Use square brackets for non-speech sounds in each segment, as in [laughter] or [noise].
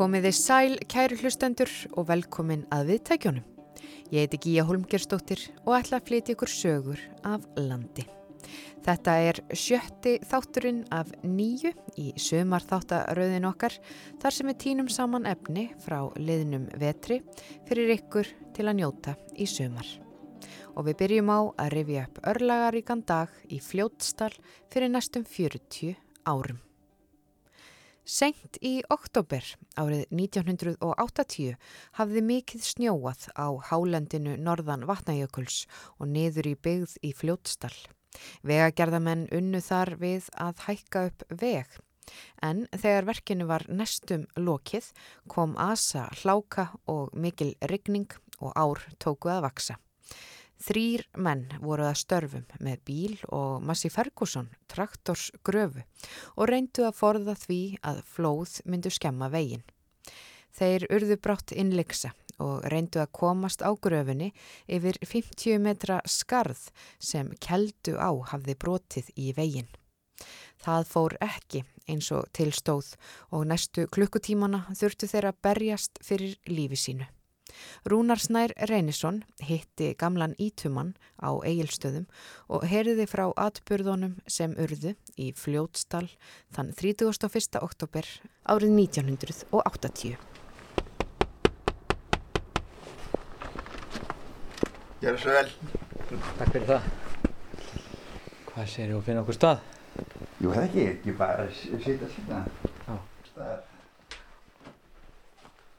Komiði sæl, kæri hlustendur og velkomin að viðtækjónum. Ég heiti Gíja Holmgerstóttir og ætla að flytja ykkur sögur af landi. Þetta er sjötti þátturinn af nýju í sömar þáttaröðin okkar þar sem við tínum saman efni frá liðnum vetri fyrir ykkur til að njóta í sömar. Og við byrjum á að rifja upp örlagaríkan dag í fljótstal fyrir næstum 40 árum. Sengt í oktober árið 1980 hafði mikið snjóað á hálendinu norðan vatnajökuls og niður í byggð í fljótstall. Vegagerðamenn unnu þar við að hækka upp veg. En þegar verkinu var nestum lokið kom asa, hláka og mikil rigning og ár tóku að vaksa. Þrýr menn voru að störfum með bíl og Massi Ferguson, traktors gröfu og reyndu að forða því að flóð myndu skemma veginn. Þeir urðu brátt innleiksa og reyndu að komast á gröfunni yfir 50 metra skarð sem keldu á hafði brotið í veginn. Það fór ekki eins og tilstóð og næstu klukkutímana þurftu þeir að berjast fyrir lífi sínu. Rúnarsnær Reynisson hitti gamlan ítumann á eigilstöðum og heriði frá atbyrðunum sem urðu í fljótstal þann 31. oktober árið 1980. Gjör það svo vel. Takk fyrir það. Hvað sér ég að finna okkur stað? Jú, það ekki, ekki bara að sitja svolítið. Já.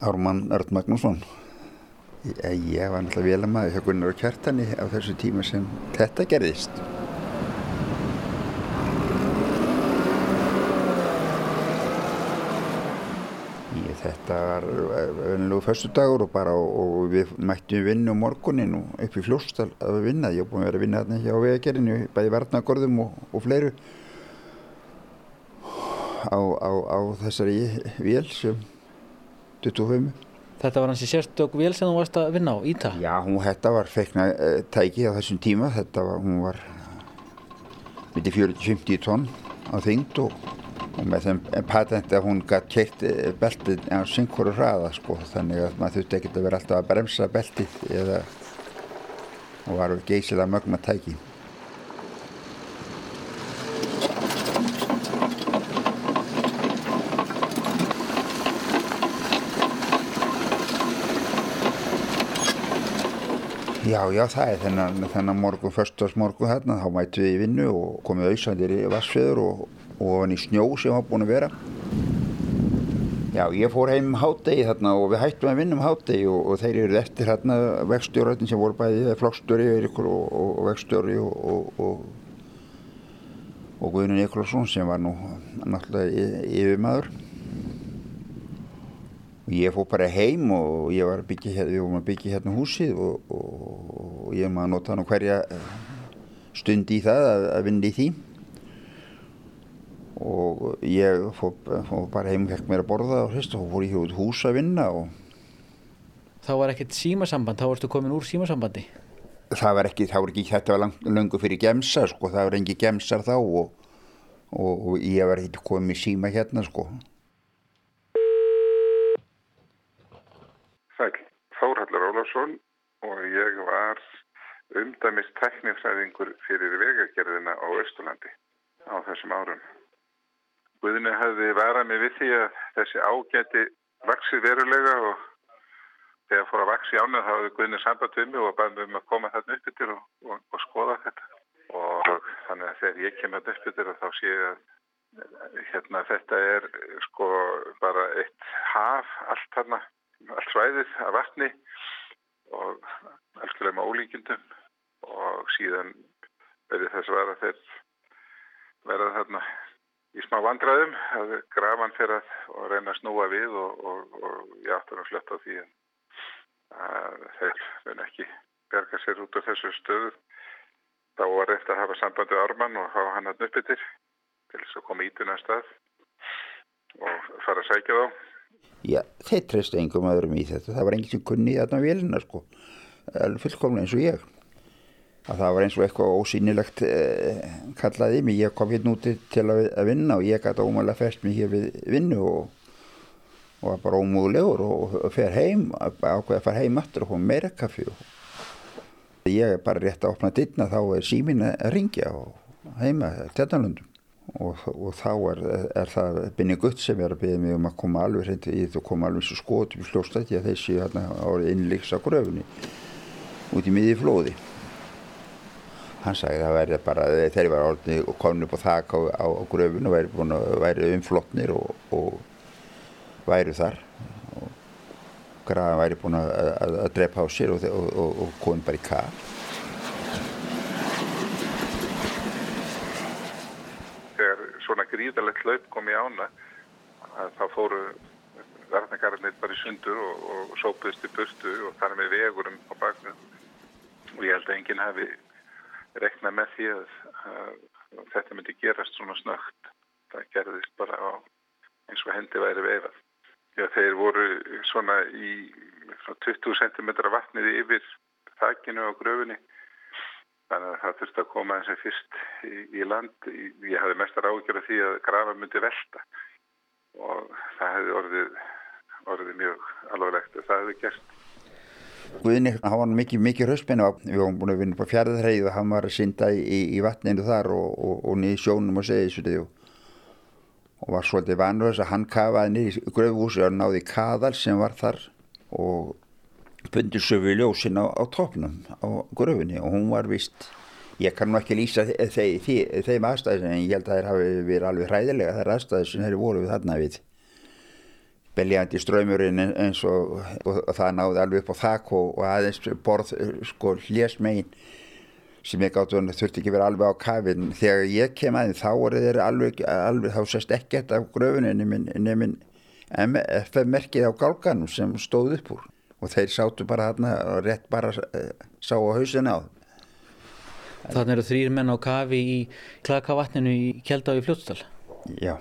Ármann Örd Magnússon. Ég var náttúrulega vel að maður hjá Gunnar og Kjartani á þessu tíma sem þetta gerðist. Ég, þetta var önlegu förstu dagur og, bara, og við mættum vinna um morgunin og upp í fljóstal að vinna. Ég hef búin að vera að vinna hérna hjá vegagerinu, bæði varnagorðum og, og fleiru á, á, á þessari vél sem 25. Þetta var hansi sérstök vél sem þú varst að vinna á, Íta? Já, hún, þetta var feikna uh, tæki á þessum tíma, þetta var, hún var myndi 40-50 tonn á þyngd og, og með þeim patenti að hún gætt keitt beltið á syngkóru hraða sko, þannig að maður þurfti ekkert að vera alltaf að bremsa beltið eða og var geysilega mögna tæki. Já, já, það er þennan, þennan morgun, förstasmorgun þarna, þá mættu við í vinnu og komið auðsandir í vassfjöður og, og hann í snjó sem var búin að vera. Já, ég fór heim um hátegi þarna og við hættum að vinna um hátegi og, og þeir eru eftir þarna vegstjórnarinn sem voru bæðið, flokkstjóri og, og vegstjóri og Guðnun Nikolásson sem var nú náttúrulega yfirmaður. Ég fór bara heim og ég var að byggja hérna, við vorum að byggja hérna húsið og, og, og ég maður nota hann hverja stund í það að, að vinna í því. Og ég fór, fór bara heim og fekk mér að borða og og fór ég út hús að vinna og... Þá var ekkert símasamband, þá varstu komin úr símasambandi? Það var ekki, það var ekki, þetta var lang, langu fyrir gemsa sko, það var engi gemsar þá og, og ég var ekki komið í síma hérna sko. Sæl, Þórhallur Ólafsson og ég var umdæmist teknifræðingur fyrir vegagerðina á Östurlandi á þessum árum. Guðinu hefði varað mig við því að þessi ágæti vaksi verulega og þegar fór að vaksi ánum þá hefði Guðinu samband við mig og bæði um að koma þarna upp yfir og, og, og skoða þetta. Og þannig að þegar ég kemur upp yfir þá sé ég að hérna, þetta er sko bara eitt haf allt þarna allt svæðið af vatni og algjörlega með ólíkjundum og síðan verið þess að vera þeir verða þarna í smá vandraðum að grafan fyrir að reyna að snúa við og, og, og ég áttur að slötta því að þeir verð ekki berga sér út af þessu stöðu þá var eftir að hafa sambandi armann og hafa hann að nöppið til þess að koma ítuna að stað og fara að sækja þá Já, þeir treystu engum öðrum í þetta. Það var enginn sem kunni þarna vélina sko. Fullkomlega eins og ég. Að það var eins og eitthvað ósýnilegt eh, kallaði mig. Ég kom hérna úti til að, að vinna og ég gæti ómæðilega fest mig hér við vinnu og, og var bara ómúðulegur og, og fer heim, ákveði að fara heim aftur og hóða meira kaffi. Og ég er bara rétt að opna dittna þá er símin að ringja og heima tjarnalundum. Og, og þá er, er það Binni Gutt sem er að byggja mig um að koma alveg hreint í og koma alveg svo skotum slóstætti að þessi hérna árið innleiks á gröfunni út í miði flóði. Hann sagði að það væri bara þeir var orðin og komin upp á þak á, á, á gröfun og væri, búin, væri umflotnir og, og væri þar og graðan væri búin að, að, að drepa á sér og, og, og komin bara í kall. svona gríðalegt laup kom í ána að þá fóru verðnagarnir bara í sundur og, sópuðist í burtu og þar með vegurum á baknum og ég held að enginn hafi reknað með því að, að þetta myndi gerast svona snögt það gerðist bara á eins og hendi væri veifað Já, þeir voru svona í svona 20 cm vatnið yfir þakkinu á gröfunni Þannig að það þurfti að koma eins og fyrst í, í land. Ég hafði mestar ágjörða því að grafa myndi velta og það hefði orðið, orðið mjög alvarlegt og það hefði gerst. Guðinni, hann var mikið, mikið röspinu. Við varum búin að vinna på fjærðarheið og hann var að synda í, í vatninu þar og, og, og niður sjónum og segið þessu og, var svolítið vanur þess að hann kafaði niður í gröfhúsi og náði kaðal sem var þar og bundir söfu ljósin á, á topnum á gröfunni og hún var vist ég kann nú ekki lýsa þeim, aðstæðis en ég held að það hafi verið alveg hræðilega þar aðstæðis sem þeir voru við þarna við beljandi ströymurinn eins og, og, og það náði alveg upp á þakk og, og aðeins borð sko hlésmegin sem ég gátt og þurfti ekki verið alveg á kafin þegar ég kem aðeins þá voru þeir alveg, alveg þá sést ekkert af gröfunni nefninn MF-merkið á gálganum sem stóð upp úr og þeir sátu bara hérna og rétt bara uh, sá á hausinu á þeim. Þannig eru þrýr menn á kafi í klakavatninu í Kjeldavi fljótstal? Já.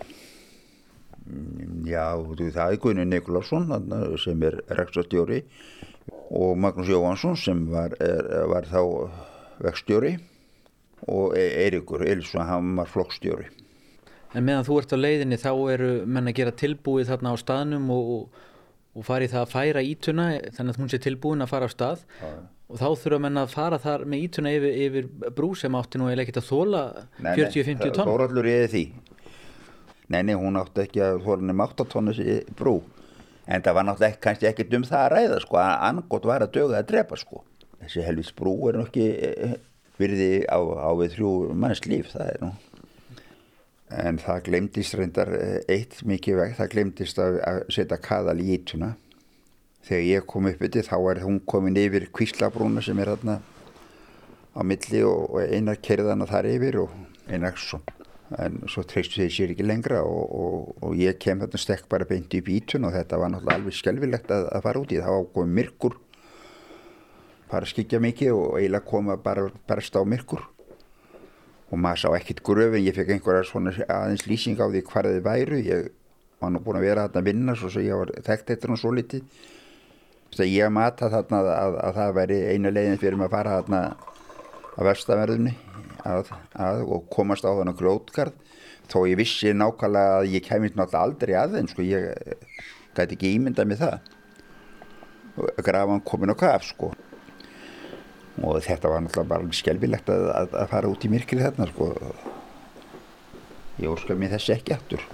Já, það er Gunni Nikolásson sem er rekstastjóri og Magnús Jóhansson sem var, er, var þá vekstjóri og Eirikur Eilsson, hann var flokkstjóri. En meðan þú ert á leiðinni þá eru menn að gera tilbúið þarna á staðnum og, og farið það að færa ítuna þannig að hún sé tilbúin að fara á stað Já. og þá þurfa menn að fara þar með ítuna yfir, yfir brú sem átti nú eða ekkert að þóla 40-50 tonn. Nei, Þóraldur ég því. Nei, nei, hún átti ekki að 8 tonn þessi brú. En það var náttúrulega ekki, kannski ekkert um það að ræða sko, að angott var að döga að drepa sko. Þessi helvis brú er nú ekki eh, virði á, á við þrjú manns líf, það er nú. En það glemdist reyndar eh, eitt mikið veg, það glemdist að, að setja kaðal í ítuna þegar ég kom upp yfir þá er hún komin yfir kvíslabrúna sem er þarna á milli og, og einar kerðana þar yfir og einar svo en svo treystu þeir sér ekki lengra og, og, og ég kem þarna stekk bara beint upp í ítun og þetta var náttúrulega alveg skjálfilegt að, að fara út í. Það komið myrkur fara að skikja mikið og eiginlega koma bara berst á myrkur. Og maður sá ekkert gröfin, ég fekk einhverja svona aðeins lýsing á því hvað þið væru. Ég var nú búin að vera þarna að vinna svo sem ég var þekkt eftir hún svo litið þess að ég mata þarna að, að, að það væri einu leiðin fyrir mig að fara þarna að verstaverðunni að, og komast á þannig grótgarð þó ég vissi nákvæmlega að ég kemist náttúrulega aldrei að þeim sko ég gæti ekki ímyndað með það. Grafan komin á kaf sko. Og þetta var náttúrulega bara skjálfilegt að, að, að fara út í myrkri þarna sko. Ég óskar mér þessi ekki aftur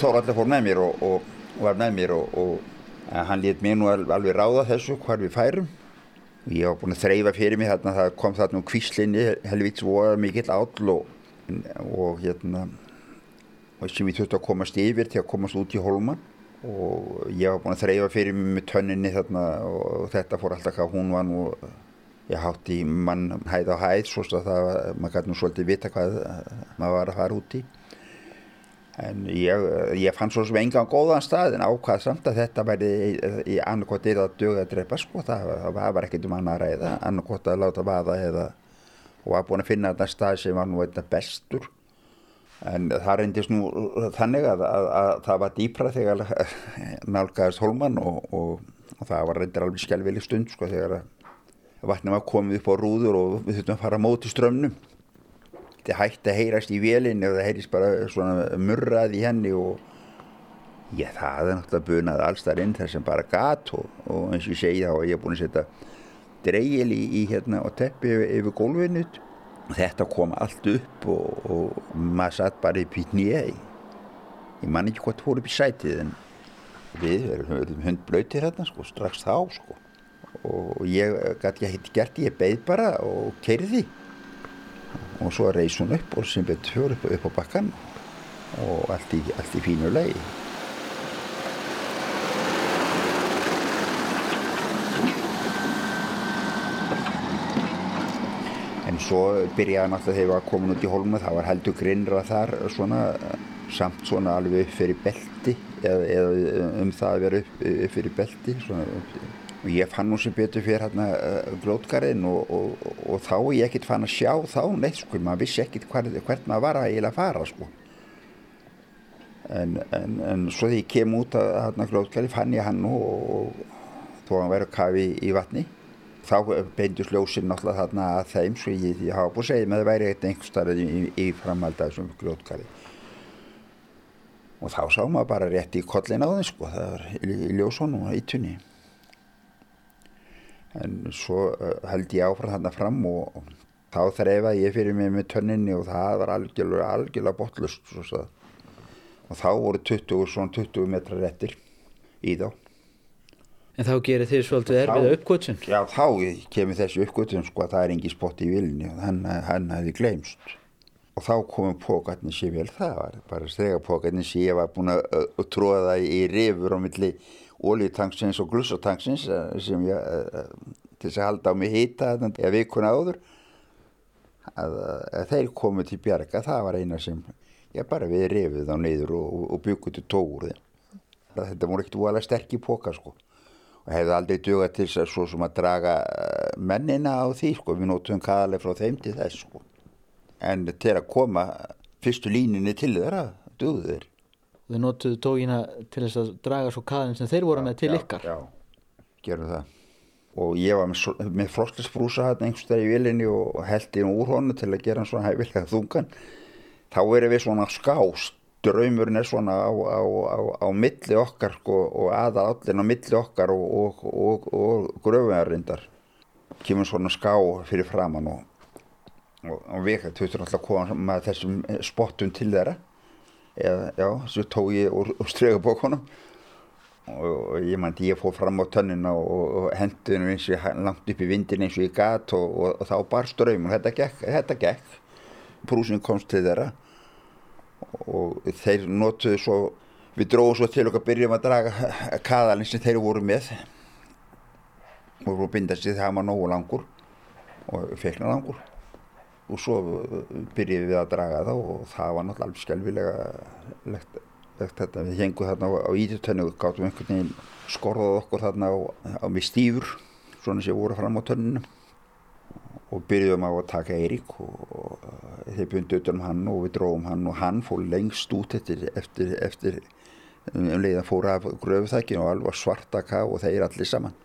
Þóraldur fór með mér og, og var með mér og, og hann létt mér nú alveg ráða þessu hvar við færum. Og ég var búin að þreyfa fyrir mig þarna það kom þarna um kvíslinni helvits voru mikill áll og, og hérna og sem ég þurfti að komast yfir til að komast út í holman og ég var búin að þreyfa fyrir mig með tönninni þarna og þetta fór alltaf hvað hún var nú ég hátt í mann hæð á hæð svo að það, maður gæti nú svolítið vita hvað maður var að fara út í En ég, ég fann svo sem enga á góðan stað en ákvað samt að þetta væri í, í annarkot að döga að drepa sko, það, það var ekkert um annað að ræða, annarkot að láta vaða eða og var búin að finna þetta stað sem var nú eitthvað bestur. En það reyndist nú þannig að, að, að það var dýpra þegar [laughs] nálgæðist holman og, og, og það var reyndir alveg skjálfili stund sko þegar vatnum var komið upp á rúður og við þurftum að fara móti strömmnum þetta hætti að heyrast í vélinn og það heyrist bara svona murrað í henni og ég það er náttúrulega bunað alls þar inn þar sem bara gat og, og eins og ég segi þá og ég er búin að setja dreigil í, í hérna og teppi yfir, yfir gólfinu. Þetta kom allt upp og, og maður satt bara upp í nýja ég man ekki hvort fór upp í sætið en við erum hundblöytir hérna sko strax þá sko. Og ég gæti ekki gert ég beð bara og keirði og svo reys hún upp og sem betur upp, upp á bakkan og allt í, allt í fínu lei en svo byrjaði náttúrulega þegar ég var komin út í holmu það var heldur grinnra þar svona, samt svona alveg upp fyrir belti eða, eða um það að vera upp, upp fyrir belti svona og ég fann nú sem betur fyrir hérna uh, glótgarinn og, og, og, og þá ég ekkert fann að sjá þá neitt sko, maður vissi ekkert hvert, maður var að eiginlega fara sko. En, en, en svo því ég kem út að hérna glótgarinn fann ég hann og þó að hann væri að kafi í, í vatni. Þá beindust ljósinn náttúrulega þarna að þeim svo ég, ég hafa búið að segja með að það væri eitthvað einhver starfið í, í framhald af þessum glótgarinn og þá sá maður bara rétt í kollin á þeim sko, það var í, í ljósónum í tunni en svo uh, held ég áfram þarna fram og, þá þreifaði ég fyrir mig með tönninni og það var algjörlega, algjörlega botlust og þá voru 20, svona 20 metrar réttir í þá. En þá gerir þið svolítið erfiða uppgötsun? Já, þá kemur þessi uppgötsun sko að það er engi spott í vilni og hann, hann hefði gleymst. Og þá komum pókarnir sér vel það var bara stegar pókarnir sér ég var búin að, tróða í rifur á milli ólíutanksins og glussatanksins eh, sem ég eh, til þess að halda á mig hýta eða vikuna áður að, að þeir komu til bjarga. Það var eina sem ég bara við rifið á neyður og, og byggði til tóur þetta voru ekkert úalega sterk í póka sko. Og hefði aldrei dugað til þess að svo sem að draga eh, mennina á því sko. Við nótum kaðaleg frá þeim til þess sko. En til að koma fyrstu líninni til þeirra dugðu þeir Þið notuðu tógina til þess að draga svo kaðin sem þeir voru með til já, ykkar. Já, gerum það. Og ég var með, með frostisbrúsa hérna einhverstað í vilinni og held inn úr honu til að gera hann svona hæfilega þungan. Þá erum við svona skást. Draumurinn er svona á, á, á, á milli okkar sko, og aðal allir á milli okkar og, og, og, og gröfuðarindar. Kymur svona ská fyrir framann og við þurftum alltaf að koma með þessum spottum til þeirra eða já, svo tók ég úr, úr stregabókunum og, og ég mætti ég fór fram á tönnina og, og hendi hennu eins og langt upp í vindin eins og ég gat og, og þá bar ströym og þetta gekk, þetta gekk. Prúsin komst til þeirra. Og þeir notuðu svo við dróðum svo til okkar byrjum að draga kaðalinn sem þeir voru með. Og voru bindast í það maður nógu langur. Og feikna langur og svo byrjuðum við að draga þá og það var náttúrulega alveg skjálfilega legt, legt þetta. Við hengum þarna á, ítutönu og gáttum einhvern veginn skorðað okkur þarna á, á með stífur svona sem voru fram á tönninu og byrjuðum á að taka Eirík og, og þeir bundu utan um hann og við dróðum hann og hann fór lengst út eftir, eftir, eftir um leiðan fóra af gröfuþækinu og alveg svarta ká og þeir allir saman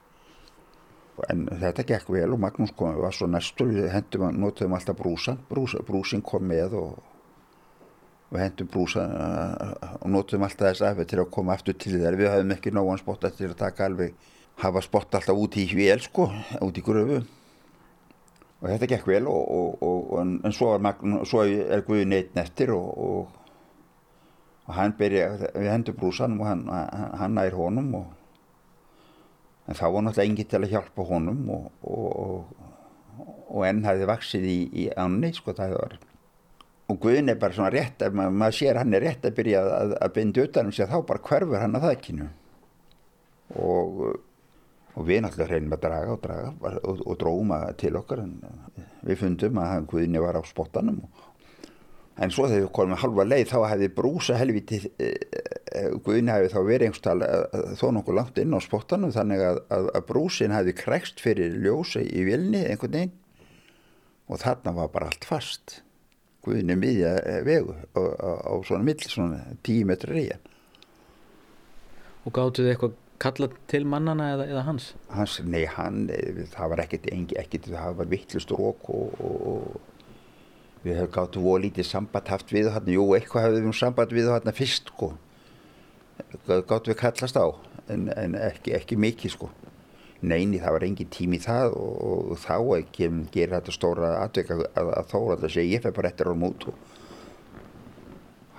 en þetta gekk vel og Magnús kom var svo næstur, við hendum, notuðum alltaf brúsan Brúsa, brúsin kom með og við hendum brúsan og notuðum alltaf þess aðeins til að koma aftur til þær, við hafðum ekki nógan spotta til að taka alveg, hafa spott alltaf út í hvél sko, út í gröfu. Og þetta gekk vel og, og, og, en svo, Magnús, svo er Guði neitt nettir og hann byrja, við hendum brúsan og hann, hann nær honum og en þá var náttúrulega enginn til að hjálpa honum og, og, og enn hafði vaksið í, í ánni sko það var og Guðin er bara svona rétt ef maður, maður sér hann er rétt að byrja að, að binda utanum sig þá bara hverfur hann að þakkinu og, og við náttúrulega reynum að draga og draga og dróðum að til okkar en við fundum að Guðin var á spottanum En svo þegar við komum halva leið þá hefði brúsa helviti e, e, Guðin hefði þá verið einhverstall þó nokkuð langt inn á spottanum þannig að, að, að brúsin hefði krekst fyrir ljósa í vilni einhvern veginn. Og þarna var bara allt fast. Guðin er miðja vegu á, á, á svona mill, svona tíu metri reyjan Og gáttu þið eitthvað kalla til mannana eða, eða hans? Hans, nei hann, það var ekkert ekkert, það var vittlust rók og, og við hefum gátt voru lítið samband haft við hann, jú, eitthvað hefum við samband við hann fyrst, sko. Gátt við kallast á en, en ekki, ekki mikið, sko. Neini, það var engin tími það og, og þá ekki gera þetta stóra atvek að, að, að þóra alltaf segja, ég fef bara eftir á mút og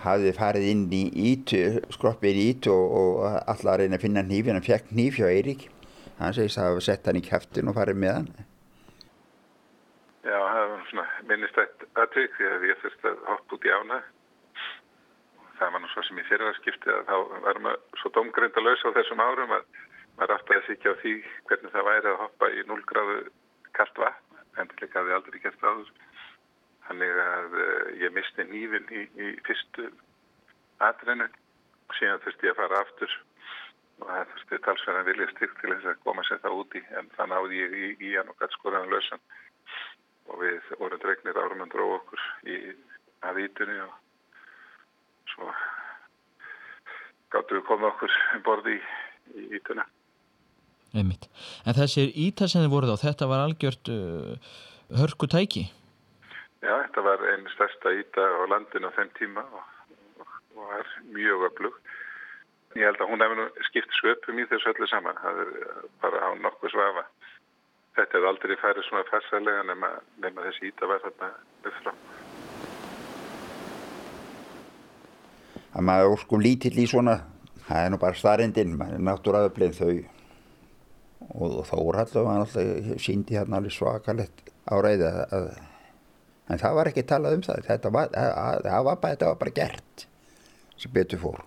hafði farið inn í ítu, skroppið í ítu og, og alltaf að reyna að finna nýfi, hann fekk nýfi á Eirík hann segist að hafa sett hann í kæftin og farið með hann Já, það var svona minnistætt aðtök því að ég þurfti að hoppa út í ána. Það var nú svo sem ég fyrir að skipti að þá var maður svo domgrind að lausa á þessum árum að maður aftur að þykja á því hvernig það væri að hoppa í 0 gráðu kallt vatn, en til ekki að þið aldrei gert áður. Þannig að uh, ég misti nývin í, í fyrstu aðrinu og síðan þurfti ég að fara aftur og það þurfti talsverðan vilja styrkt til þess að koma sér það úti en það náði ég í, í hann og gætt skoraðan lausan og við vorum dregnir árum að dróða okkur í að ítunni og svo gáttu við komið okkur um borði í, í ítunna. Einmitt. En þessir íta sem þið voruð á, þetta var algjört uh, hörku tæki? Já, þetta var einu stærsta íta á landinu á þeim tíma og, og, og er mjög öflug. Ég held að hún hefði skipt sköpum í þessu öllu saman, það er bara á nokkuð svafa þetta hefði aldrei færið svona færsalega nema, nema þessi íta var þarna upp frá. Það maður sko lítill í svona, það er nú bara starrendinn, maður er náttúraðublinn þau og, og þá voru alltaf síndi hérna alveg svakalett áræði að, en það var ekki talað um það, þetta var, að, að, var, þetta var bara gert sem betur fór.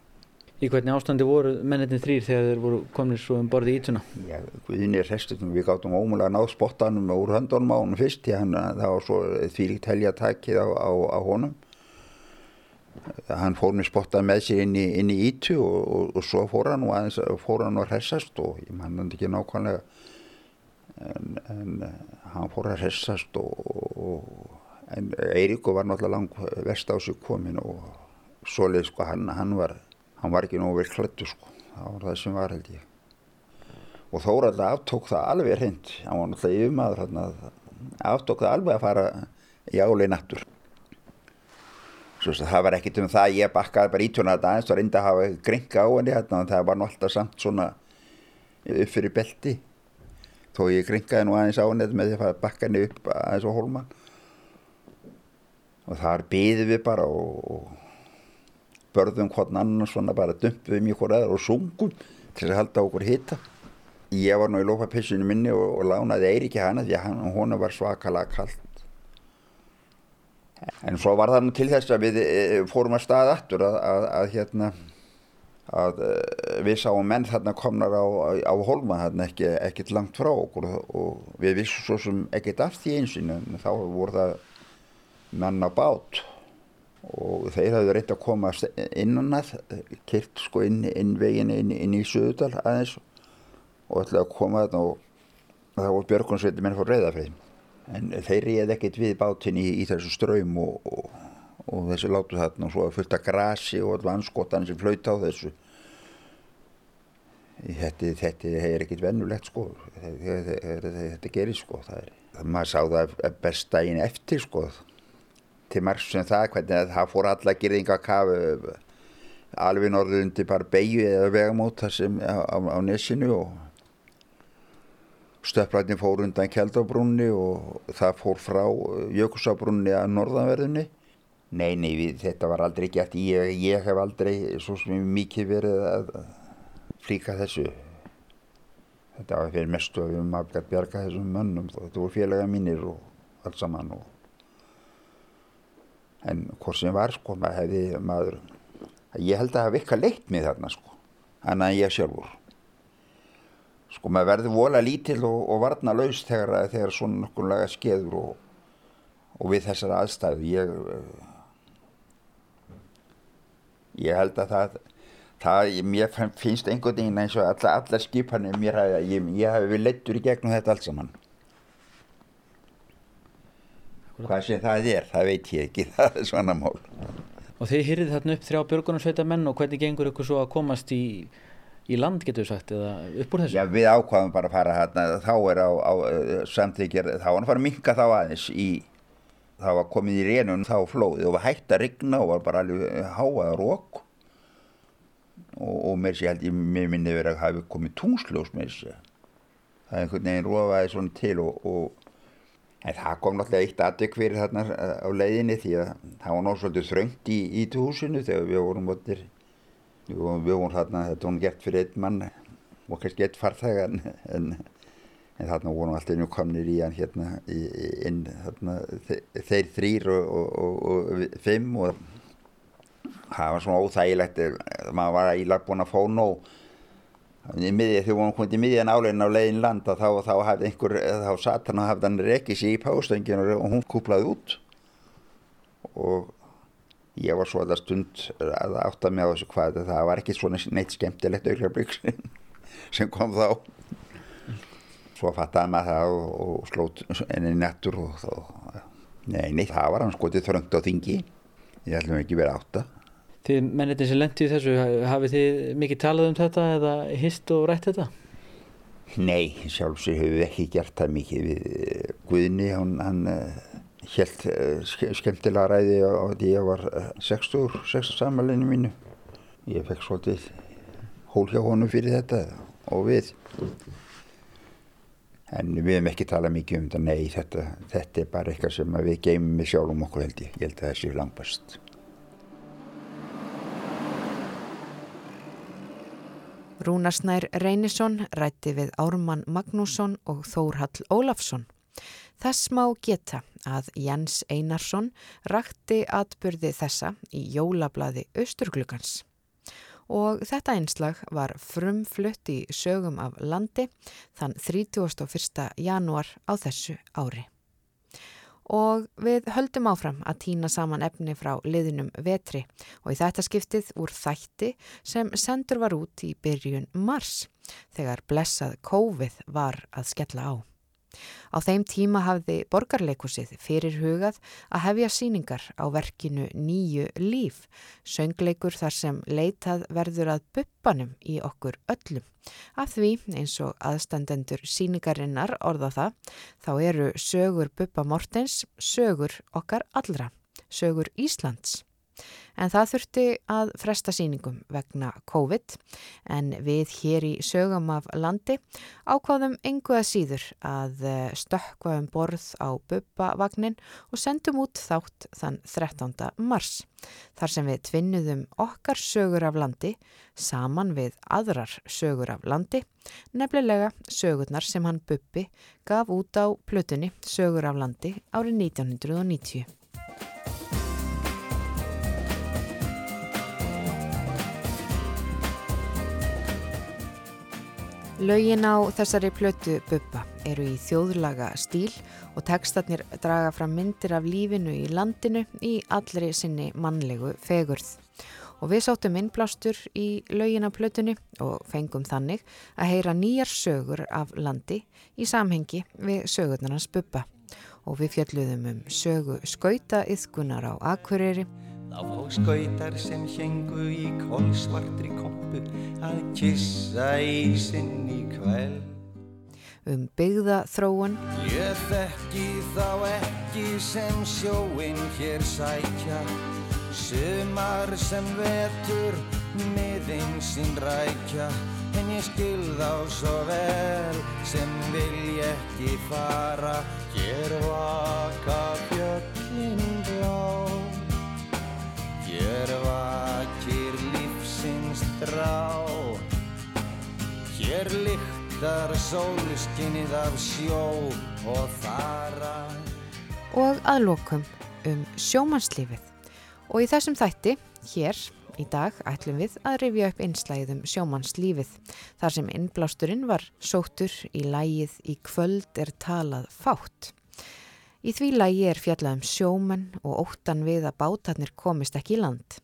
Í hvernig ástandi voru mennetin þrýr þegar þeir voru komin svo um borði í ítuna? Já, Guðinni er restum, við gáttum ómulega náð spottanum úr höndunum á hann fyrst, því hann það var svo þvílíkt helja takkið á, á, á honum. Hann fór með spottan með sér inn í, inn í ítu og, og, og svo fór hann og aðeins fór hann að hressast og ég mann hann ekki nákvæmlega, en, en hann fór að hressast og, en Eiríko var náttúrulega lang vest á sig komin og svoleið sko hann, hann var hann var ekki nógu vel klættu sko. Það var það sem var held ég. Og Þórald aftók það alveg hreint. Hann var náttúrulega yfirmaður aftók það alveg að fara í álein aftur svo það var ekkit um það ég bakkaði bara ítjóna þetta aðeins og reyndi að hafa gringa á henni hérna það var náttúrulega samt svona upp fyrir belti. Þó ég gringaði nú aðeins á henni með því að bakka henni upp aðeins á holman og þar byði við bara og börðum hvern annan svona bara dumpum í hvort aðra og sungum til að halda okkur hita. Ég var nú í lópapissinu minni og, og lánaði Eiríki hana því að hún var svakalega kallt en svo var það nú til þess að við e, fórum að staða aftur að, að, að hérna að e, við sáum menn þarna komnar á, á holma þarna ekki, ekkert langt frá okkur og við vissum svo sem ekkert af því einsinu en þá voru það menn á bát og þeir hafði reynt að koma innan að, kyrt sko inn, inn veginn inn, inn í Suðudal aðeins og ætlaði að koma þarna og það voru björgunsveitir menn fór reyðafrið en þeir reyði ekkert við bátinn í, í þessu ströym og, og, og þessu látu þarna og svo fullt af grasi og alltaf anskotan sem flauta á þessu. Þetta, þetta er ekkert vennulegt sko. Þetta, þetta, þetta gerir sko. Það er, maður sá það best daginn eftir sko til margs sem það hvernig það fór alla girðingakafu alveg norður undir bara beigju eða vegamót þar sem á, á, á nesinu og stöpplætin fór undan Kjeldabrunni og það fór frá Jökulsabrunni að norðanverðinni. Nei, nei, við, þetta var aldrei gert. Ég, ég hef aldrei svo mikið verið að flíka þessu. Þetta var fyrir mestu að við maður gæti bjarga þessum mönnum þetta voru félaga mínir og allt saman og en hvort sem var sko maður hefði maður ég held að það hefði eitthvað leitt mig þarna sko annað en ég sjálfur. Sko maður verður vola lítill og, og varna laus þegar, þegar svona nokkunlega skeður og, og við þessar aðstæðu ég ég held að það, það mér finnst einhvern veginn eins og alla, allar skipanir mér hafi, ég, ég hafi við lettur í gegnum þetta allt saman hvað sem það er, það veit ég ekki [laughs] það er svona mál. Og þið hýrið þarna upp þrjá björgunarsveita menn og hvernig gengur ykkur svo að komast í, í land getur við sagt eða upp úr þessu? Já við ákvaðum bara að fara hérna þá er á, á samþykjir þá var hann fara að minka þá aðeins í þá var komið í rénun þá flóðið og var hægt að rigna og var bara alveg háað rók og, og mér sé held ég mér minni verið að hafi komið tungslós mér sé það er einhvern veginn rófaði svona til og, og En það kom náttúrulega eitt aðdekk fyrir þarna á leiðinni því að það var náttúrulega svolítið þröngt í ítuhúsinu þegar við vorum móttir, við vorum þarna, þetta vorum gert fyrir einn mann og kannski eitt farþæg en, en, en þarna vorum alltaf einu komnir í hann hérna inn þarna þeir þrýr og, og, og, og fimm og það var svona óþægilegt, maður var ílag búin að fá nóg í miðið þegar hún kom til miðjan álegin á leiðin landa þá, þá hafði einhver þá og hafði hann rekið sér í pástöngin og hún kúplaði út. Og ég var svo það stund að átta mig á þessu hvað það var ekki svona neitt skemmtilegt auðvitað [laughs] sem kom þá. Svo fattaði maður það og, og slót enni nettur og þá nei, nei, það var hann skotið þröngt á þingi. Ég ætlum ekki verið átta Þið mennitin sem lendi í þessu, hafið þið mikið talað um þetta eða hist og rætt þetta? Nei, sjálfsög hefur við ekki gert það mikið við eh, Guðni, hann, hann held uh, eh, skemmtilega ræði á því ég var 60, 60 samanleginu mínu. Ég fekk svolítið hól hjá honum fyrir þetta og við. En við hefum ekki talað mikið um þetta, nei, þetta, þetta er bara eitthvað sem við geymum með sjálfum okkur held ég. Ég held að það sé langbæst. Rúnarsnær Reynisson rætti við Ármann Magnússon og Þórhall Ólafsson. Þess má geta að Jens Einarsson rætti atbyrði þessa í jólablaði Östurglugans. Og þetta einslag var frumflutt í sögum af landi þann 31. januar á þessu ári og við höldum áfram að týna saman efni frá liðinum vetri og í þetta skiptið úr þætti sem sendur var út í byrjun mars þegar blessað COVID var að skella á. Á þeim tíma hafði borgarleikusið fyrir hugað að hefja síningar á verkinu Nýju líf, söngleikur þar sem leitað verður að buppanum í okkur öllum. Af því eins og aðstandendur síningarinnar orða það, þá eru sögur Buppa Mortens sögur okkar allra, sögur Íslands. En það þurfti að fresta síningum vegna COVID en við hér í sögum af landi ákváðum engu að síður að eh, stökka um borð á bubbavagnin og sendum út þátt þann 13. mars. Þar sem við tvinnuðum okkar sögur af landi saman við aðrar sögur af landi, nefnilega sögurnar sem hann bubbi gaf út á plötunni Sögur af landi árið 1990. Laugin á þessari plötu Bubba eru í þjóðlaga stíl og tekstarnir draga fram myndir af lífinu í landinu í allri sinni mannlegu fegurð. Og við sáttum innblástur í laugin á plötunni og fengum þannig að heyra nýjar sögur af landi í samhengi við sögurnarnas Bubba. Og við fjalluðum um sögu skauta yðkunar á Akureyri Þá fá skautar sem hengu í kólsvartri kompu að kissa í kveld. Um byggða þróun. Ég þekki þá ekki sem sjóin hér sækja, sumar sem vetur miðinn sín rækja, en ég skil þá svo vel sem vil ég ekki fara, hér vaka fjöllin blá. Hér vakir lífsins drá Hér lyktar sóluskinnið af sjó og þara Og að lokum um sjómannslífið og í þessum þætti, hér í dag, ætlum við að rifja upp einslæðið um sjómannslífið þar sem innblásturinn var sóttur í lægið í kvöld er talað fátt. Í því lægi er fjallað um sjómenn og óttan við að bátarnir komist ekki í land.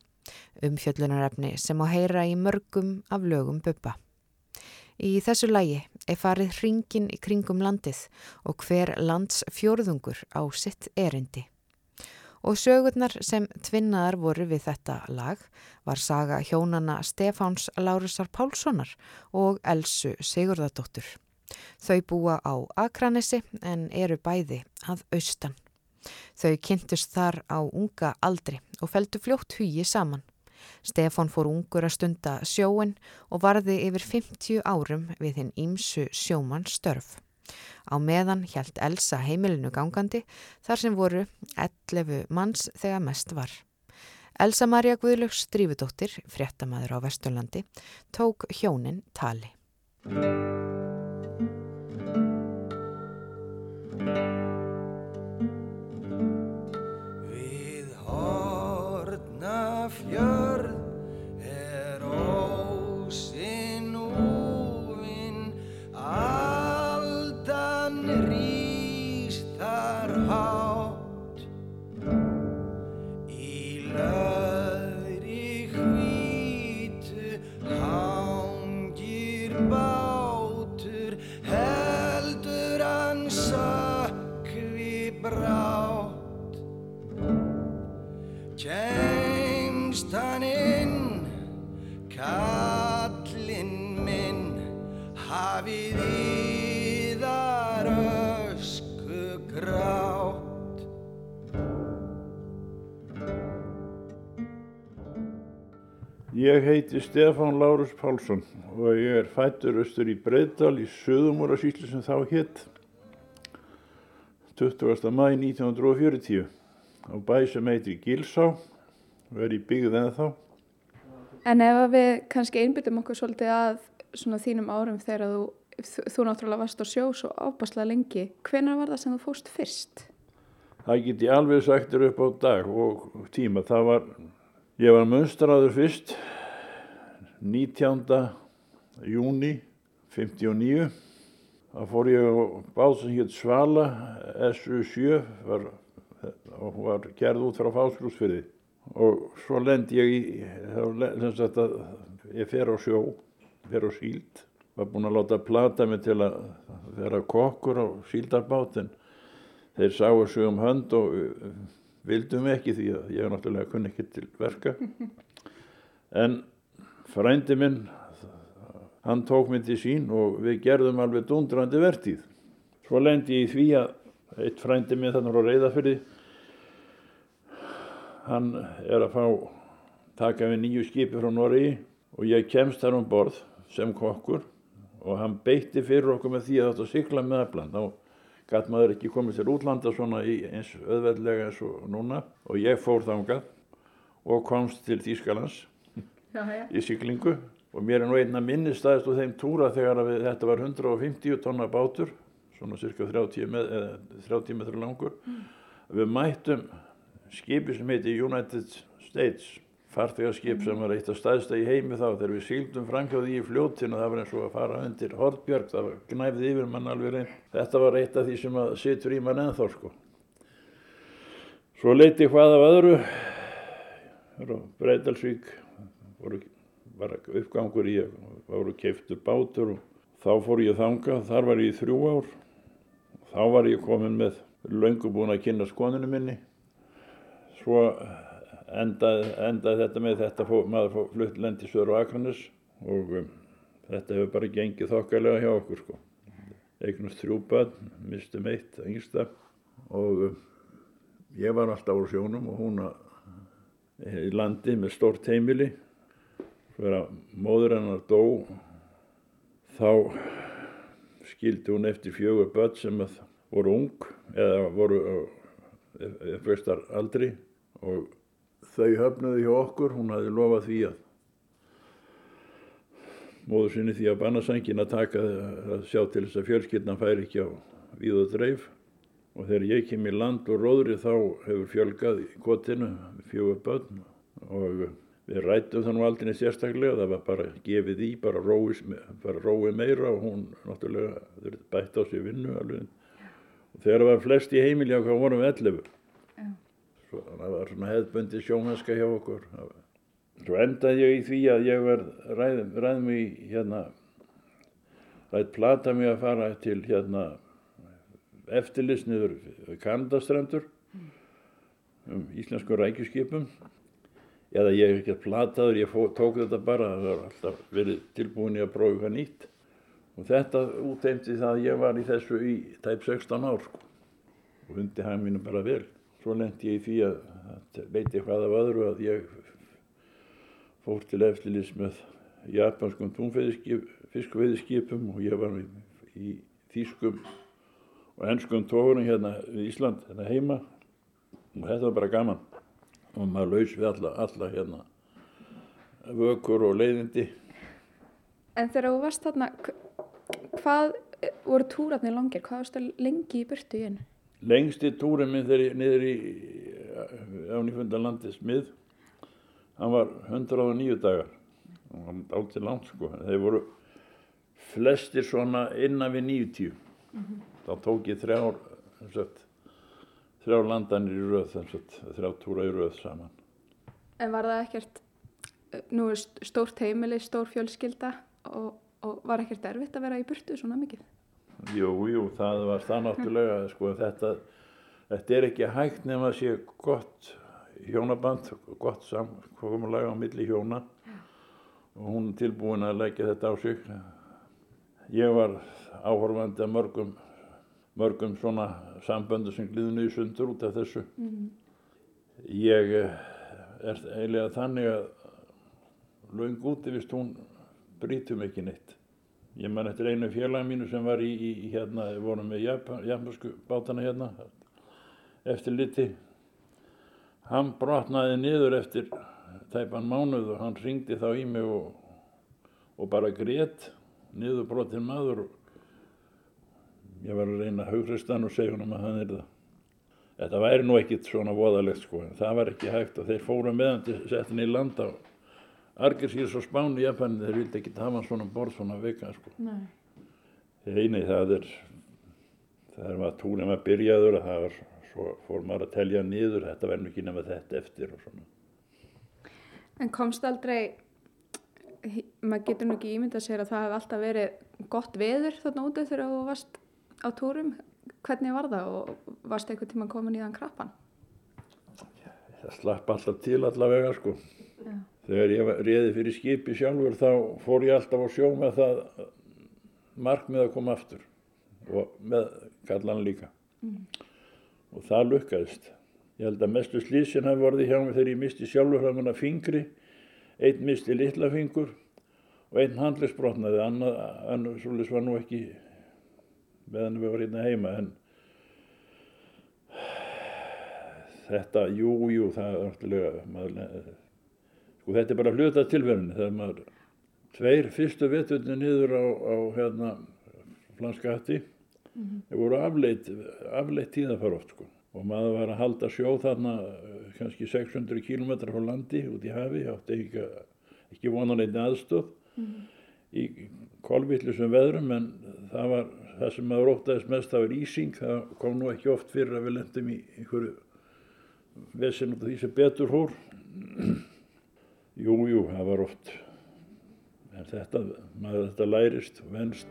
Umfjöllunarefni sem á heyra í mörgum af lögum buppa. Í þessu lægi er farið hringin í kringum landið og hver lands fjórðungur á sitt erindi. Og sögurnar sem tvinnaðar voru við þetta lag var saga hjónana Stefáns Lárusar Pálssonar og Elsu Sigurðardóttur. Þau búa á Akranesi en eru bæði að austan. Þau kynntust þar á unga aldri og feldu fljótt hugi saman. Stefan fór ungur að stunda sjóin og varði yfir 50 árum við hinn ímsu sjóman störf. Á meðan hjælt Elsa heimilinu gangandi þar sem voru 11 manns þegar mest var. Elsa Maria Guðlöks Drífudóttir, fréttamaður á Vesturlandi, tók hjónin tali. You're Ég heiti Stefán Lárus Pálsson og ég er fættur austur í Breiðdal í Söðumúrasýslu sem þá hitt 20. mæ 1940 á bæ sem heitir Gilsá og er í byggð en þá. En ef við kannski einbyttum okkur svolítið að svona þínum árum þegar þú, þú náttúrulega varst á sjó svo ábáslega lengi, hvenar var það sem þú fóst fyrst? Það get ég alveg sagtur upp á dag og tíma. Það var, ég var munstraður fyrst 19. júni 59 þá fór ég á bát sem hétt Svala SU7 var, var gerð út frá fáskrúsfyrði og svo lend ég í þá, ég fer á sjó fer á síld. Var búinn að láta plata mig til að vera kokkur á síldarbátin þeir sáu sig um hönd og vildum ekki því að ég náttúrulega kunni ekki til verka. En frændi minn hann tók mig til sín og við gerðum alveg dundrandi vertíð. Svo lendi ég í því að eitt frændi minn þannig á reyðafyrði hann er að fá taka við nýju skipi frá Noregi og ég kemst þar um borð sem kokkur og hann beitti fyrir okkur með því að þetta sykla með aflan þá gæt maður ekki komið til útlanda svona eins öðveldlega eins og núna og ég fór þángað og komst til Þýskalands já, já. í syklingu og mér er nú einna minni staðist úr þeim túra þegar við, þetta var 150 tonna bátur svona cirka 30, með, 30 metrar langur mm. við mættum skipi sem heiti United States farþegarskip mm. sem var eitt af staðsta í heimi þá þegar við síldum framkjáði í fljóttinu það var eins og að fara undir Hortbjörg það var knæfið yfir mann alveg reyn þetta var eitt af því sem að situr í mann ennþá sko svo leiti hvað af öðru Breidalsvík voru, var uppgangur í voru keiftur bátur og þá fór ég þanga, þar var ég í þrjú ár. Þá var ég komin með löngu búin að kynna skoninu minni. Svo endaði, endaði þetta með þetta fó, maður fór fluttlendi söður og akranis og um, þetta hefur bara gengið þokkalega hjá okkur sko. Eignast þrjú börn, mistum eitt yngsta og um, ég var alltaf á sjónum og hún í landi með stort heimili fyrir að móður hennar dó þá skildi hún eftir fjögur börn sem voru ung eða voru fyrstar aldri og þau höfnuði hjá okkur, hún hafi lofað því að móður sinni því að bannarsangin að taka að sjá til þess að fjölskyldna fær ekki á víð og dreif. Og þegar ég kem í land og róðri þá hefur fjölgað í gotinu fjögur börn og Við rættum það nú aldrei sérstaklega, það var bara gefið í, bara róið, bara róið meira og hún náttúrulega bætti á sig vinnu alveg. Og þegar það var flest í heimilja okkar vorum við 11. Svo það var svona hefðbundi sjónhanska hjá okkur. svo endaði ég í því að ég verð ræð, ræð mig hérna ræð plata mig að fara til hérna eftirlisniður Kanadastrandur um íslensku rækjuskipum eða ég hef ekki að plataður, ég fó, tók þetta bara það var alltaf verið tilbúin í að prófa eitthvað nýtt. Og þetta úteimti það að ég var í þessu í tæp 16 ár sko. og hundi hann mínu bara vel. Svo lendi ég í því að, að veit ég hvað af öðru að ég fór til eftirlis með japanskum fiskveiðskipum og ég var í, í þýskum og ennskum tóðurum hérna í Ísland hérna heima. Og þetta var bara gaman og maður laus við alla, alla hérna vökur og leiðindi En þegar þú varst þarna, hvað voru túrarnir langir? Hvað varstu lengi í burtu í einu? Lengsti túrin minn þegar ég niður í Ánýfundarlandi smið, hann var 109 dagar. Það var aldrei langt sko. Þeir voru flestir svona innan við 90. Mm -hmm. Þá tók ég þrjár, sagt, þrjár landanir í röð, sagt, þrjár túra í röð saman. En var það ekkert, nú er stórt heimili, stór fjölskylda og, og var ekkert erfitt að vera í burtu svona mikið? Jú, jú, það var það náttúrulega, [laughs] sko, þetta, þetta er ekki hægt nema að sé gott hjónaband, gott samkomulega á milli hjóna og hún tilbúin að leggja þetta á sig. Ég var áhorfandi að mörgum, mörgum svona samböndu sem gliðinu í sundur út af þessu. Mm -hmm. Ég er eiginlega þannig að laung úti vist hún brítum ekki neitt. Ég man eftir einu félagin mínu sem var í, í hérna, við vorum með japansku bátana hérna, eftir liti. Hann brotnaði niður eftir tæpan mánuð og hann ringdi þá í mig og, og bara grétt niður brotin maður. Ég var að reyna að haugrist hann og segja hann að hann er það. Þetta væri nú ekkit svona voðalegt sko, en það var ekki hægt og þeir fóru meðan til settin í landa og Argersýrs og Spáni í Japan, þeir vildi ekki hafa svona borð svona vika sko. Nei. Eini það er, það er að túnum að byrjaður að það var, svo fór maður að telja niður, þetta verður ekki nema þetta eftir og svona. En komst aldrei, maður getur nú ekki ímyndað sér að það hef alltaf verið gott veður þarna úti þegar þú varst á túrum. Hvernig var það og varst eitthvað tíma komin í þann krabban? Það slapp alltaf til allavega sko. Já. Þegar ég réði fyrir skipi sjálfur þá fór ég alltaf á sjó með það markmið að koma aftur og með kallan líka. Mm. Og það lukkaðist. Ég held að mestu slísin hafi vorið hjá mig þegar ég misti sjálfur hraðmanna fingri, einn misti litla fingur og einn handlisbrotnaði, annar svolítið var nú ekki meðan við varum hérna heima en þetta, jú, jú, það er náttúrulega, sko þetta er bara hluta tilverðinu þegar maður tveir fyrstu vetturni niður á, á hérna flanska hatti mm -hmm. þeir voru afleitt afleitt tíðafar oft sko og maður var að halda sjó þarna kannski 600 km frá landi út í hafi átti ekki, ekki vonan einni aðstóð mm -hmm. í kolvillisum veðrum en það var það sem maður ótaðist mest það var ísing. Það kom nú ekki oft fyrir að við lendum í einhverju vesin út af því sem betur hór [clears throat] Jú, jú, það var oft, en þetta, maður þetta lærist og venst.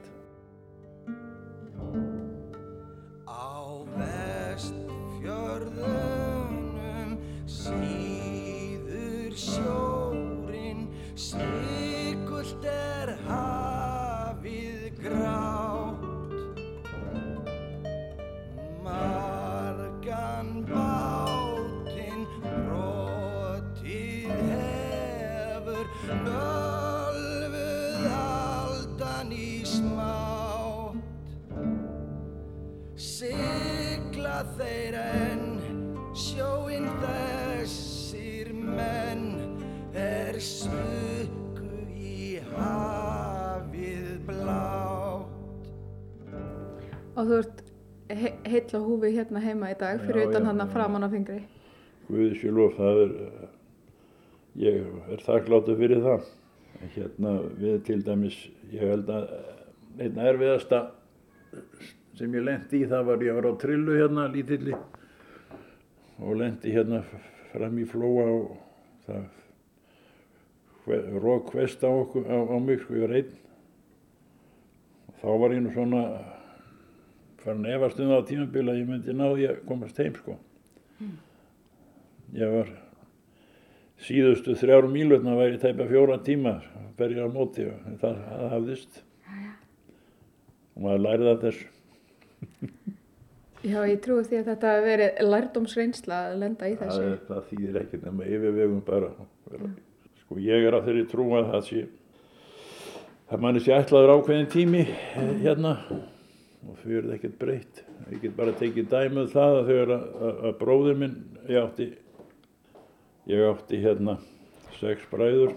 Á vestfjörðunum síður sjórin, svikult er hafið þeir enn sjóinn þessir menn er smukku í hafið blátt. Og þú ert he heill á húfi hérna heima í dag fyrir Já, utan hann að já. framan á fingri. Guði sér lof, það er, ég er þakkláttur fyrir það. Hérna við til dæmis, ég held að eh, einn erfiðasta sem ég lendi í það var ég var á trillu hérna lítilli og lendi hérna fram í flóa og það rók hvest á, okkur, á, á mig, sko, ég var einn. Og þá var ég nú svona farin efast um það á tímabila að ég myndi náði að komast heim, sko. Ég var síðustu þrjár mílutna væri tæpa fjóra tíma berja á móti og það, það hafðist. Og maður lærið af þessu. Já, ég trúi því að þetta hafi verið lærdómsreynsla að lenda í þessu. Það, það þýðir ekkert nema yfirvegum bara. Vera. Sko ég er á þeirri trú að það sé það manni sé ætlaður ákveðin tími eh, hérna og þau eru ekkert breytt. Ég get bara tekið dæmið það að eru að, að, að bróður minn, ég átti, ég átti hérna sex bræður,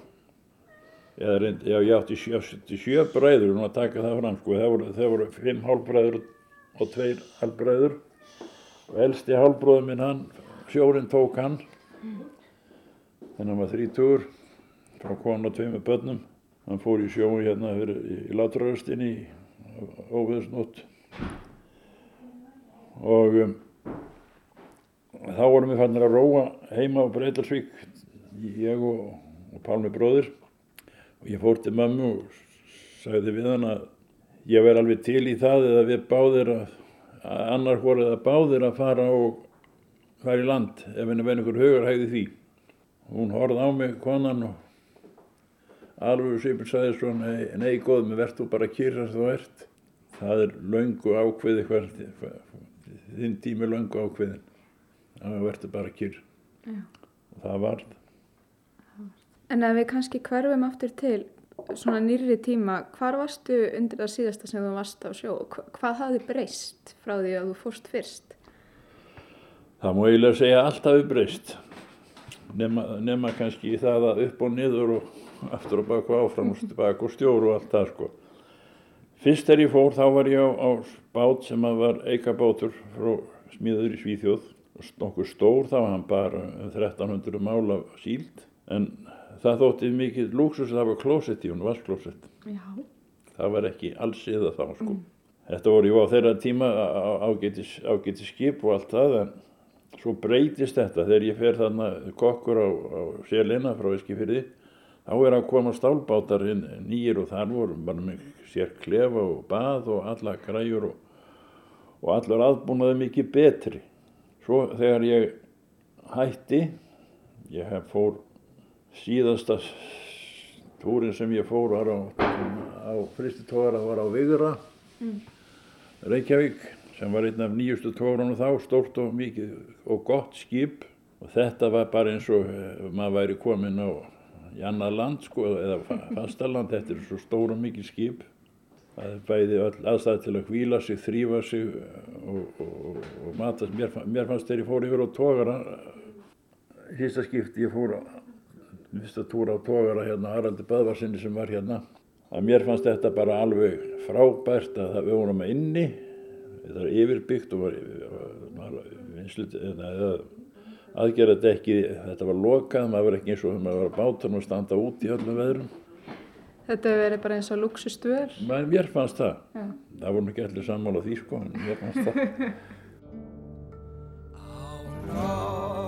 eða reynd, já ég átti sjö, sjö bræður, að taka það fram sko, það voru, það voru fimm hálfbræður og tveir hálfbræður og elsti hálfbróður minn hann, sjórin tók hann, þannig að hann var þrítugur frá konu og tveimur börnum, hann fór í sjói hérna fyrir, í, í látraröstinni óveðsnótt og um, þá vorum við fannir að róa heima á Breitalsvík ég og, og Pálmi bróðir. Og ég fór til mömmu og sagði við hann að ég verði alveg til í það eða við báðir að, að annar voru eða báðir að fara og fara í land ef henni verði einhver hugar hægði því. Hún horfði á mig konan og alveg svipur sagði svo nei, nei góð, mér verður þú bara kýrast þú ert. Það er löngu ákveði hver, þinn tími löngu ákveðin það verður bara kýr Já. og það varð En ef við kannski hverfum aftur til svona nýrri tíma, hvar varstu undir það síðasta sem þú varst á sjó? Hva- Hvað hafði breyst frá því að þú fórst fyrst? Það má eiginlega segja allt hafi breyst nema, nema kannski það að upp og niður og aftur og baka og áfram og [laughs] og stjóru og allt það sko. Fyrst þegar ég fór þá var ég á, á bát sem að var eikabátur frá smíður í Svíþjóð. Nokkuð stór þá var hann bara um 1300 mála síld. En það þótti mikið lúksus að það var klósett í hún, vasklósett það var ekki alls eða þá sko. Þetta voru jú á þeirra tíma ágætis, ágætis skip og allt það en svo breytist þetta. Þegar ég fer þarna kokkur á, á sélina frá Eskifyrði þá er að koma stálbátar inn nýjir og þar voru bara með sér klefa og bað og alla græjur og, og allur aðbúnaði mikið betri. Svo þegar ég hætti, ég hef fór síðasta túrin sem ég fór var á, á fristitóra var á Vigra, Reykjavík sem var einn af nýjustu tórunum þá, stórt og mikið og gott skip og þetta var bara eins og eh, maður væri komin á í annað land sko eða fa- fastaland, þetta er svo stór og mikið skip. Það er bæði aðstæði til að hvíla sig, þrýfa sig og, og, og, matast mér, mér fannst þegar ég fór yfir á tógara fyrsta skipti ég fór fyrsta túra á tógara hérna Haraldi Böðvarsinni sem var hérna að mér fannst þetta bara alveg frábært að það við vorum inni. Þetta er yfirbyggt og var, var vinslut, eða, aðgerða þetta ekki, þetta var lokað, maður var ekki eins og maður var á bátunum og standa út í öllum veðrum. Þetta hefur verið bara eins og luxustöður. Men mér fannst það, Já. það voru ekki allir sammála því sko, en mér fannst það. [laughs] [laughs]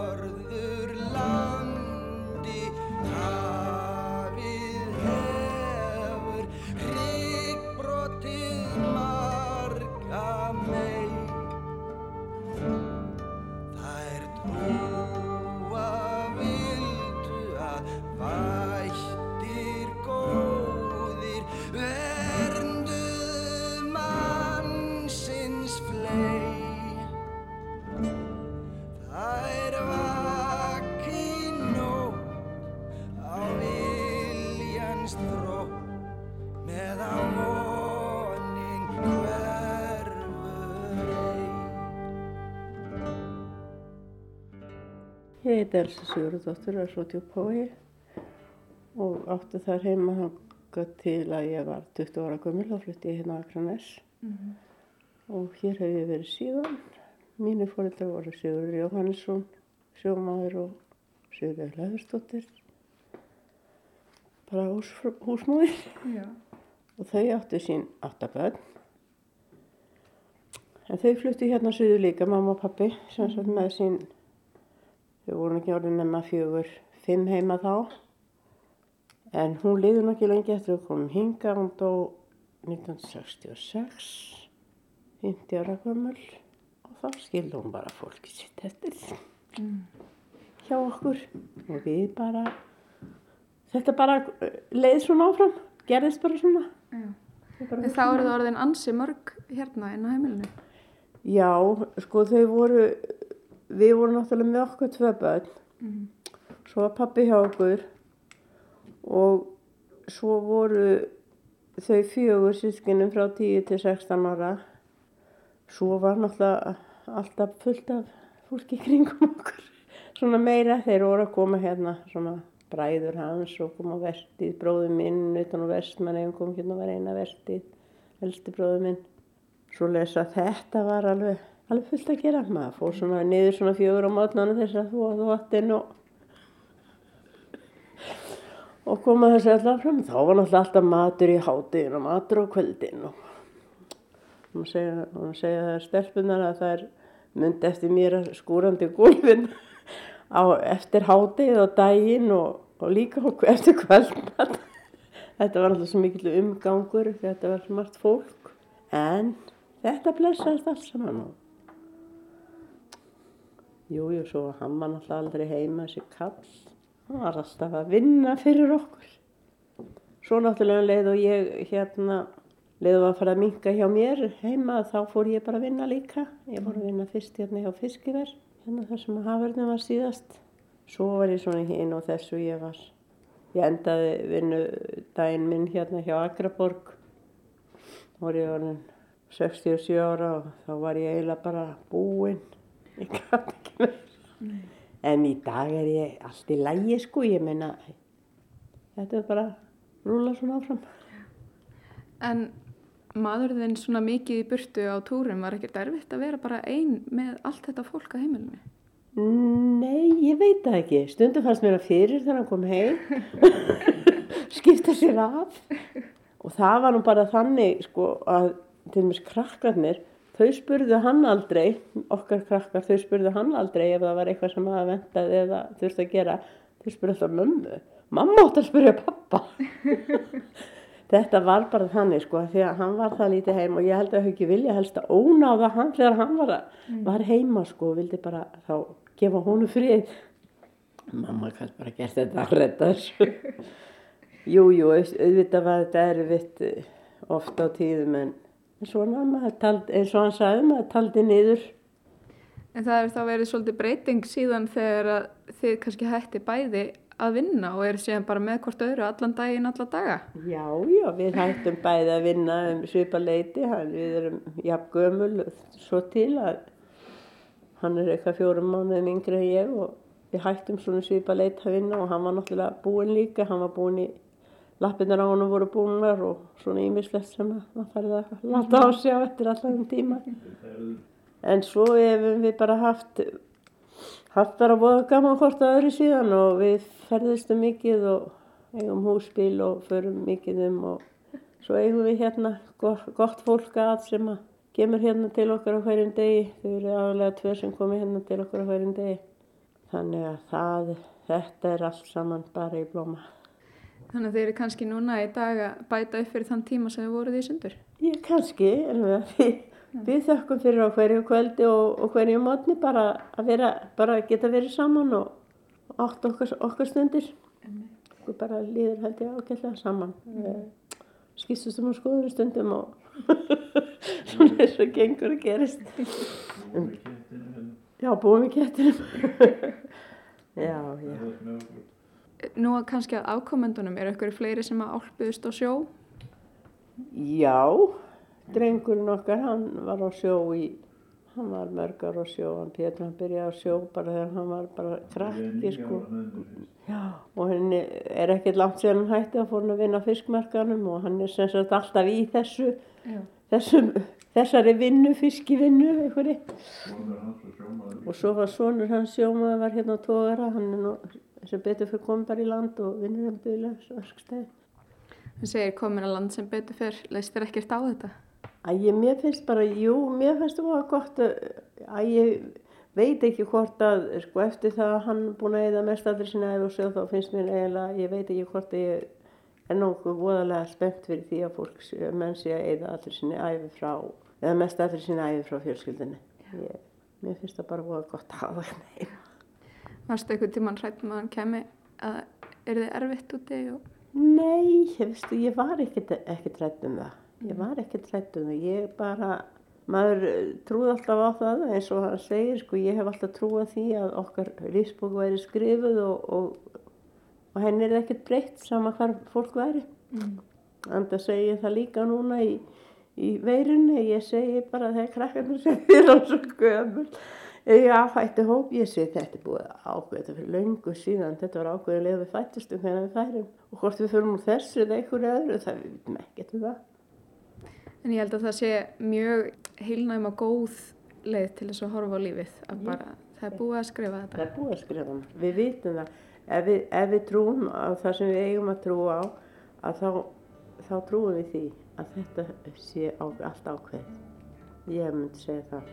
Ég heiti Elsa Sigurðardóttir og er svo djúpói og átti þar heima hangað til að ég var 20 ára gömul og flutti ég hérna á Akranes og hér hef ég verið síðan. Mínu fóreldrar voru Sigurður Jóhannesson, sjómaður og Sigurður Leðurstóttir, bara hús, húsmóðir Já. og þau áttu sín áttaböðn. En þau fluttu hérna suður líka, mamma og pappi, sem sagt með sín Þau voru ekki orðin nema fjögur, fimm heima þá. En hún liður nokkið lengi eftir að komum hinga, hún dó 1966, 50 ára gömul og þá skildi hún bara fólki sitt eftir hjá okkur og við bara, þetta bara eh, leið svona áfram, gerðist bara svona. En þá eru það orðin ansi mörg hérna inn á heimilinu. Já, sko þau voru, við vorum náttúrulega með okkur tvö börn, svo var pappi hjá okkur og svo voru þau fjögur sískinum frá 10 til 16 ára. Svo var náttúrulega alltaf fullt af fólki kringum okkur. Svona meira þeir voru að koma hérna, svona bræður hans og koma vertið, bróður minn utan á vestmann, kom hérna og var eina vertið, elsti bróður minn. Svo lesa þetta var alveg, alveg fullt að gera. Maður fór svona niður svona fjögur á mótnana þess að þú að þú vattin og, og koma þessi alltaf fram. Þá var náttúrulega alltaf matur í hátinn og matur á kvöldin og hún segja, segja það er stelpunar að það er myndi eftir mér að skúrandi gólfin á eftir hátið og daginn og, og líka eftir kvöldmat. Þetta var alltaf svo mikill umgangur, þetta var svo margt fólk. En þetta blessaðist allt saman og Jú, jú, svo var hann var náttúrulega aldrei heima þessi kall. Hann var alltaf að vinna fyrir okkur. Svo náttúrulega um leið og ég hérna, leið og að fara að minka hjá mér heima, þá fór ég bara að vinna líka. Ég fór að vinna fyrst hérna hjá fiskiver, hérna þar sem hafverðin var síðast. Svo var ég svona hinn og þessu ég var. Ég endaði vinnu daginn minn hérna hjá Akraborg. Þá var ég orðin 67 ára og þá var ég eiginlega bara búinn. Ég gæti ekki. En í dag er ég allt í lægi sko, ég meina, þetta er bara rúla svona áfram. En maður þinn svona mikið í burtu á túrum var ekkert erfitt að vera bara ein með allt þetta fólk á heimilinu. Nei, ég veit það ekki. Stundum fannst mér að fyrir þegar hann kom heim, [laughs] skipta sér af. Og það var nú bara þannig sko að til mér krakkarnir, þau spurðu hann aldrei, okkar krakkar, þau spurðu hann aldrei ef það var eitthvað sem hafa ventað eða þurfti að gera. Þau spurðu alltaf mömmu. Mamma átt að spurja pappa. [laughs] Þetta var bara þannig sko því að hann var það lítið heim og ég held að þau ekki vilja helst að ónáða hann þegar hann var, að, var heima sko og vildi bara þá gefa honum frið. Mamma kannski bara gert þetta að redda þessu. [laughs] jú, jú, au- auðvitað var þetta erfitt eh, oft á tíðum en svona taldi, eins og hann sagði maður taldi niður. En það hefur þá verið svolítið breyting síðan þegar þið kannski hætti bæði að vinna og eru síðan bara með hvort öðru allan daginn, alla daga. Já, já, við hættum bæði að vinna um svipa leiti, hann, við erum jafn gömul svo til að hann er eitthvað fjórum mánuðum yngri en ég og við hættum svona svipa leiti að vinna og hann var náttúrulega búinn líka, hann var búinn í lappinnar á hann voru búinnar og svona ímislegt sem að maður farið að láta á sig á eftir allan tíma. En svo hefum við bara haft, haft bara bóða gaman hvort að öðru síðan og við ferðistum mikið og eigum húsbíl og förum mikið um og svo eigum við hérna gott, fólk að sem að kemur hérna til okkar á hverjum degi. Þau eru aðalega tvö sem komi hérna til okkar á hverjum degi. Þannig að það, þetta er allt saman bara í blóma. Þannig að þeir eru kannski núna í dag að bæta upp fyrir þann tíma sem þið voruð í sundur. Ég kannski, en við, við þökkum fyrir á hverju kvöldi og, og hverju mótni bara að vera, bara að geta verið saman og átt okkar, okkar stundir. Okkur bara líður held ég ágætlega saman. Mm. Skýstustum og skoður stundum og [laughs] svona eins og gengur að gerist. Já, búum við kettinum. [laughs] já, já. Nú að kannski að ákomendunum eru ykkur fleiri sem að álpuðust á sjó. Já, drengurinn okkar, hann var á sjó í, hann var mörgar á sjó, hann Pétur, hann byrjaði á sjó bara þegar hann var bara krakki, sko. Já, og henni er ekkert langt síðan hann hætti að fór hann að vinna fiskmarkanum og hann er sem sagt alltaf í þessu, þessum, þessari vinnu, fiskivinnu, einhverju. Og svo var sonur hans sjómaður, var hérna á tógara, hann er nú sem betur fyrir komið bara í land og um duðlega svo örskstæði. Það segir komin að land sem betur fyrr, leist þér ekkert á þetta? Æ, ég, mér finnst bara, jú, mér finnst það gott að, að ég veit ekki hvort að, sko, eftir það að hann búin að eða mest allir sinna eða og svo þá finnst mér eiginlega, ég veit ekki hvort að ég er nokkuð voðalega spennt fyrir því að fólk, sé- menn sé að eða allir sinni æfi frá, eða mest allir sinni æfi frá fjölskyldinni. Ég, mér finnst það bara voða gott að hafa. Varstu eitthvað tíman hrætt með hann kemi að er þið erfitt úti og Nei, veistu, ég var ekkert, ekkert rætt um það. Ég var ekkert rætt um það. Ég bara, maður eh, trúði alltaf á það eins og hann segir, sko, ég hef alltaf trúið því að okkar lífsbók væri skrifuð og, og, og henni er ekkert breytt sama hvar fólk væri. Mm. Anda segi ég það líka núna í, í veirunni, ég segi bara þegar krakkarnir segir hann svo gömul. Ég áfætti hóp, ég segi þetta er búið ákveð, þetta fyrir löngu síðan, þetta var ákveðið leið við fættustum þegar við færum. Og hvort við fyrir úr þessu eða einhverju öðru, það við vitum ekkert um það. en ég held að það sé mjög heilnæma góð leið til þess að horfa á lífið að bara, það er búið að skrifa Það þetta er búið að skrifa hana. Við vitum það. Ef við, ef við trúum á það sem við eigum að trúa á, að þá, þá trúum við því að þetta sé á, allt ákveð. Ég myndi segja það.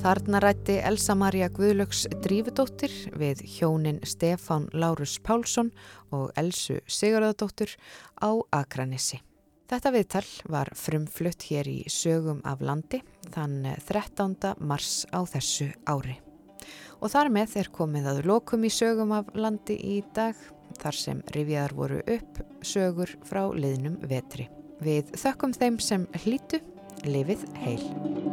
Þarna rætti Elsa Maria Guðlöks Drífudóttir við hjónin Stefán Lárus Pálsson og Elsu Sigurðardóttir á Akranissi. Þetta viðtal var frumflutt hér í sögum af landi þann 13. mars á þessu ári. Og þar með er komið að lokum í sögum af landi í dag þar sem rifjaðar voru upp sögur frá liðnum vetri. Við þökkum þeim sem hlýtu, lifið heil.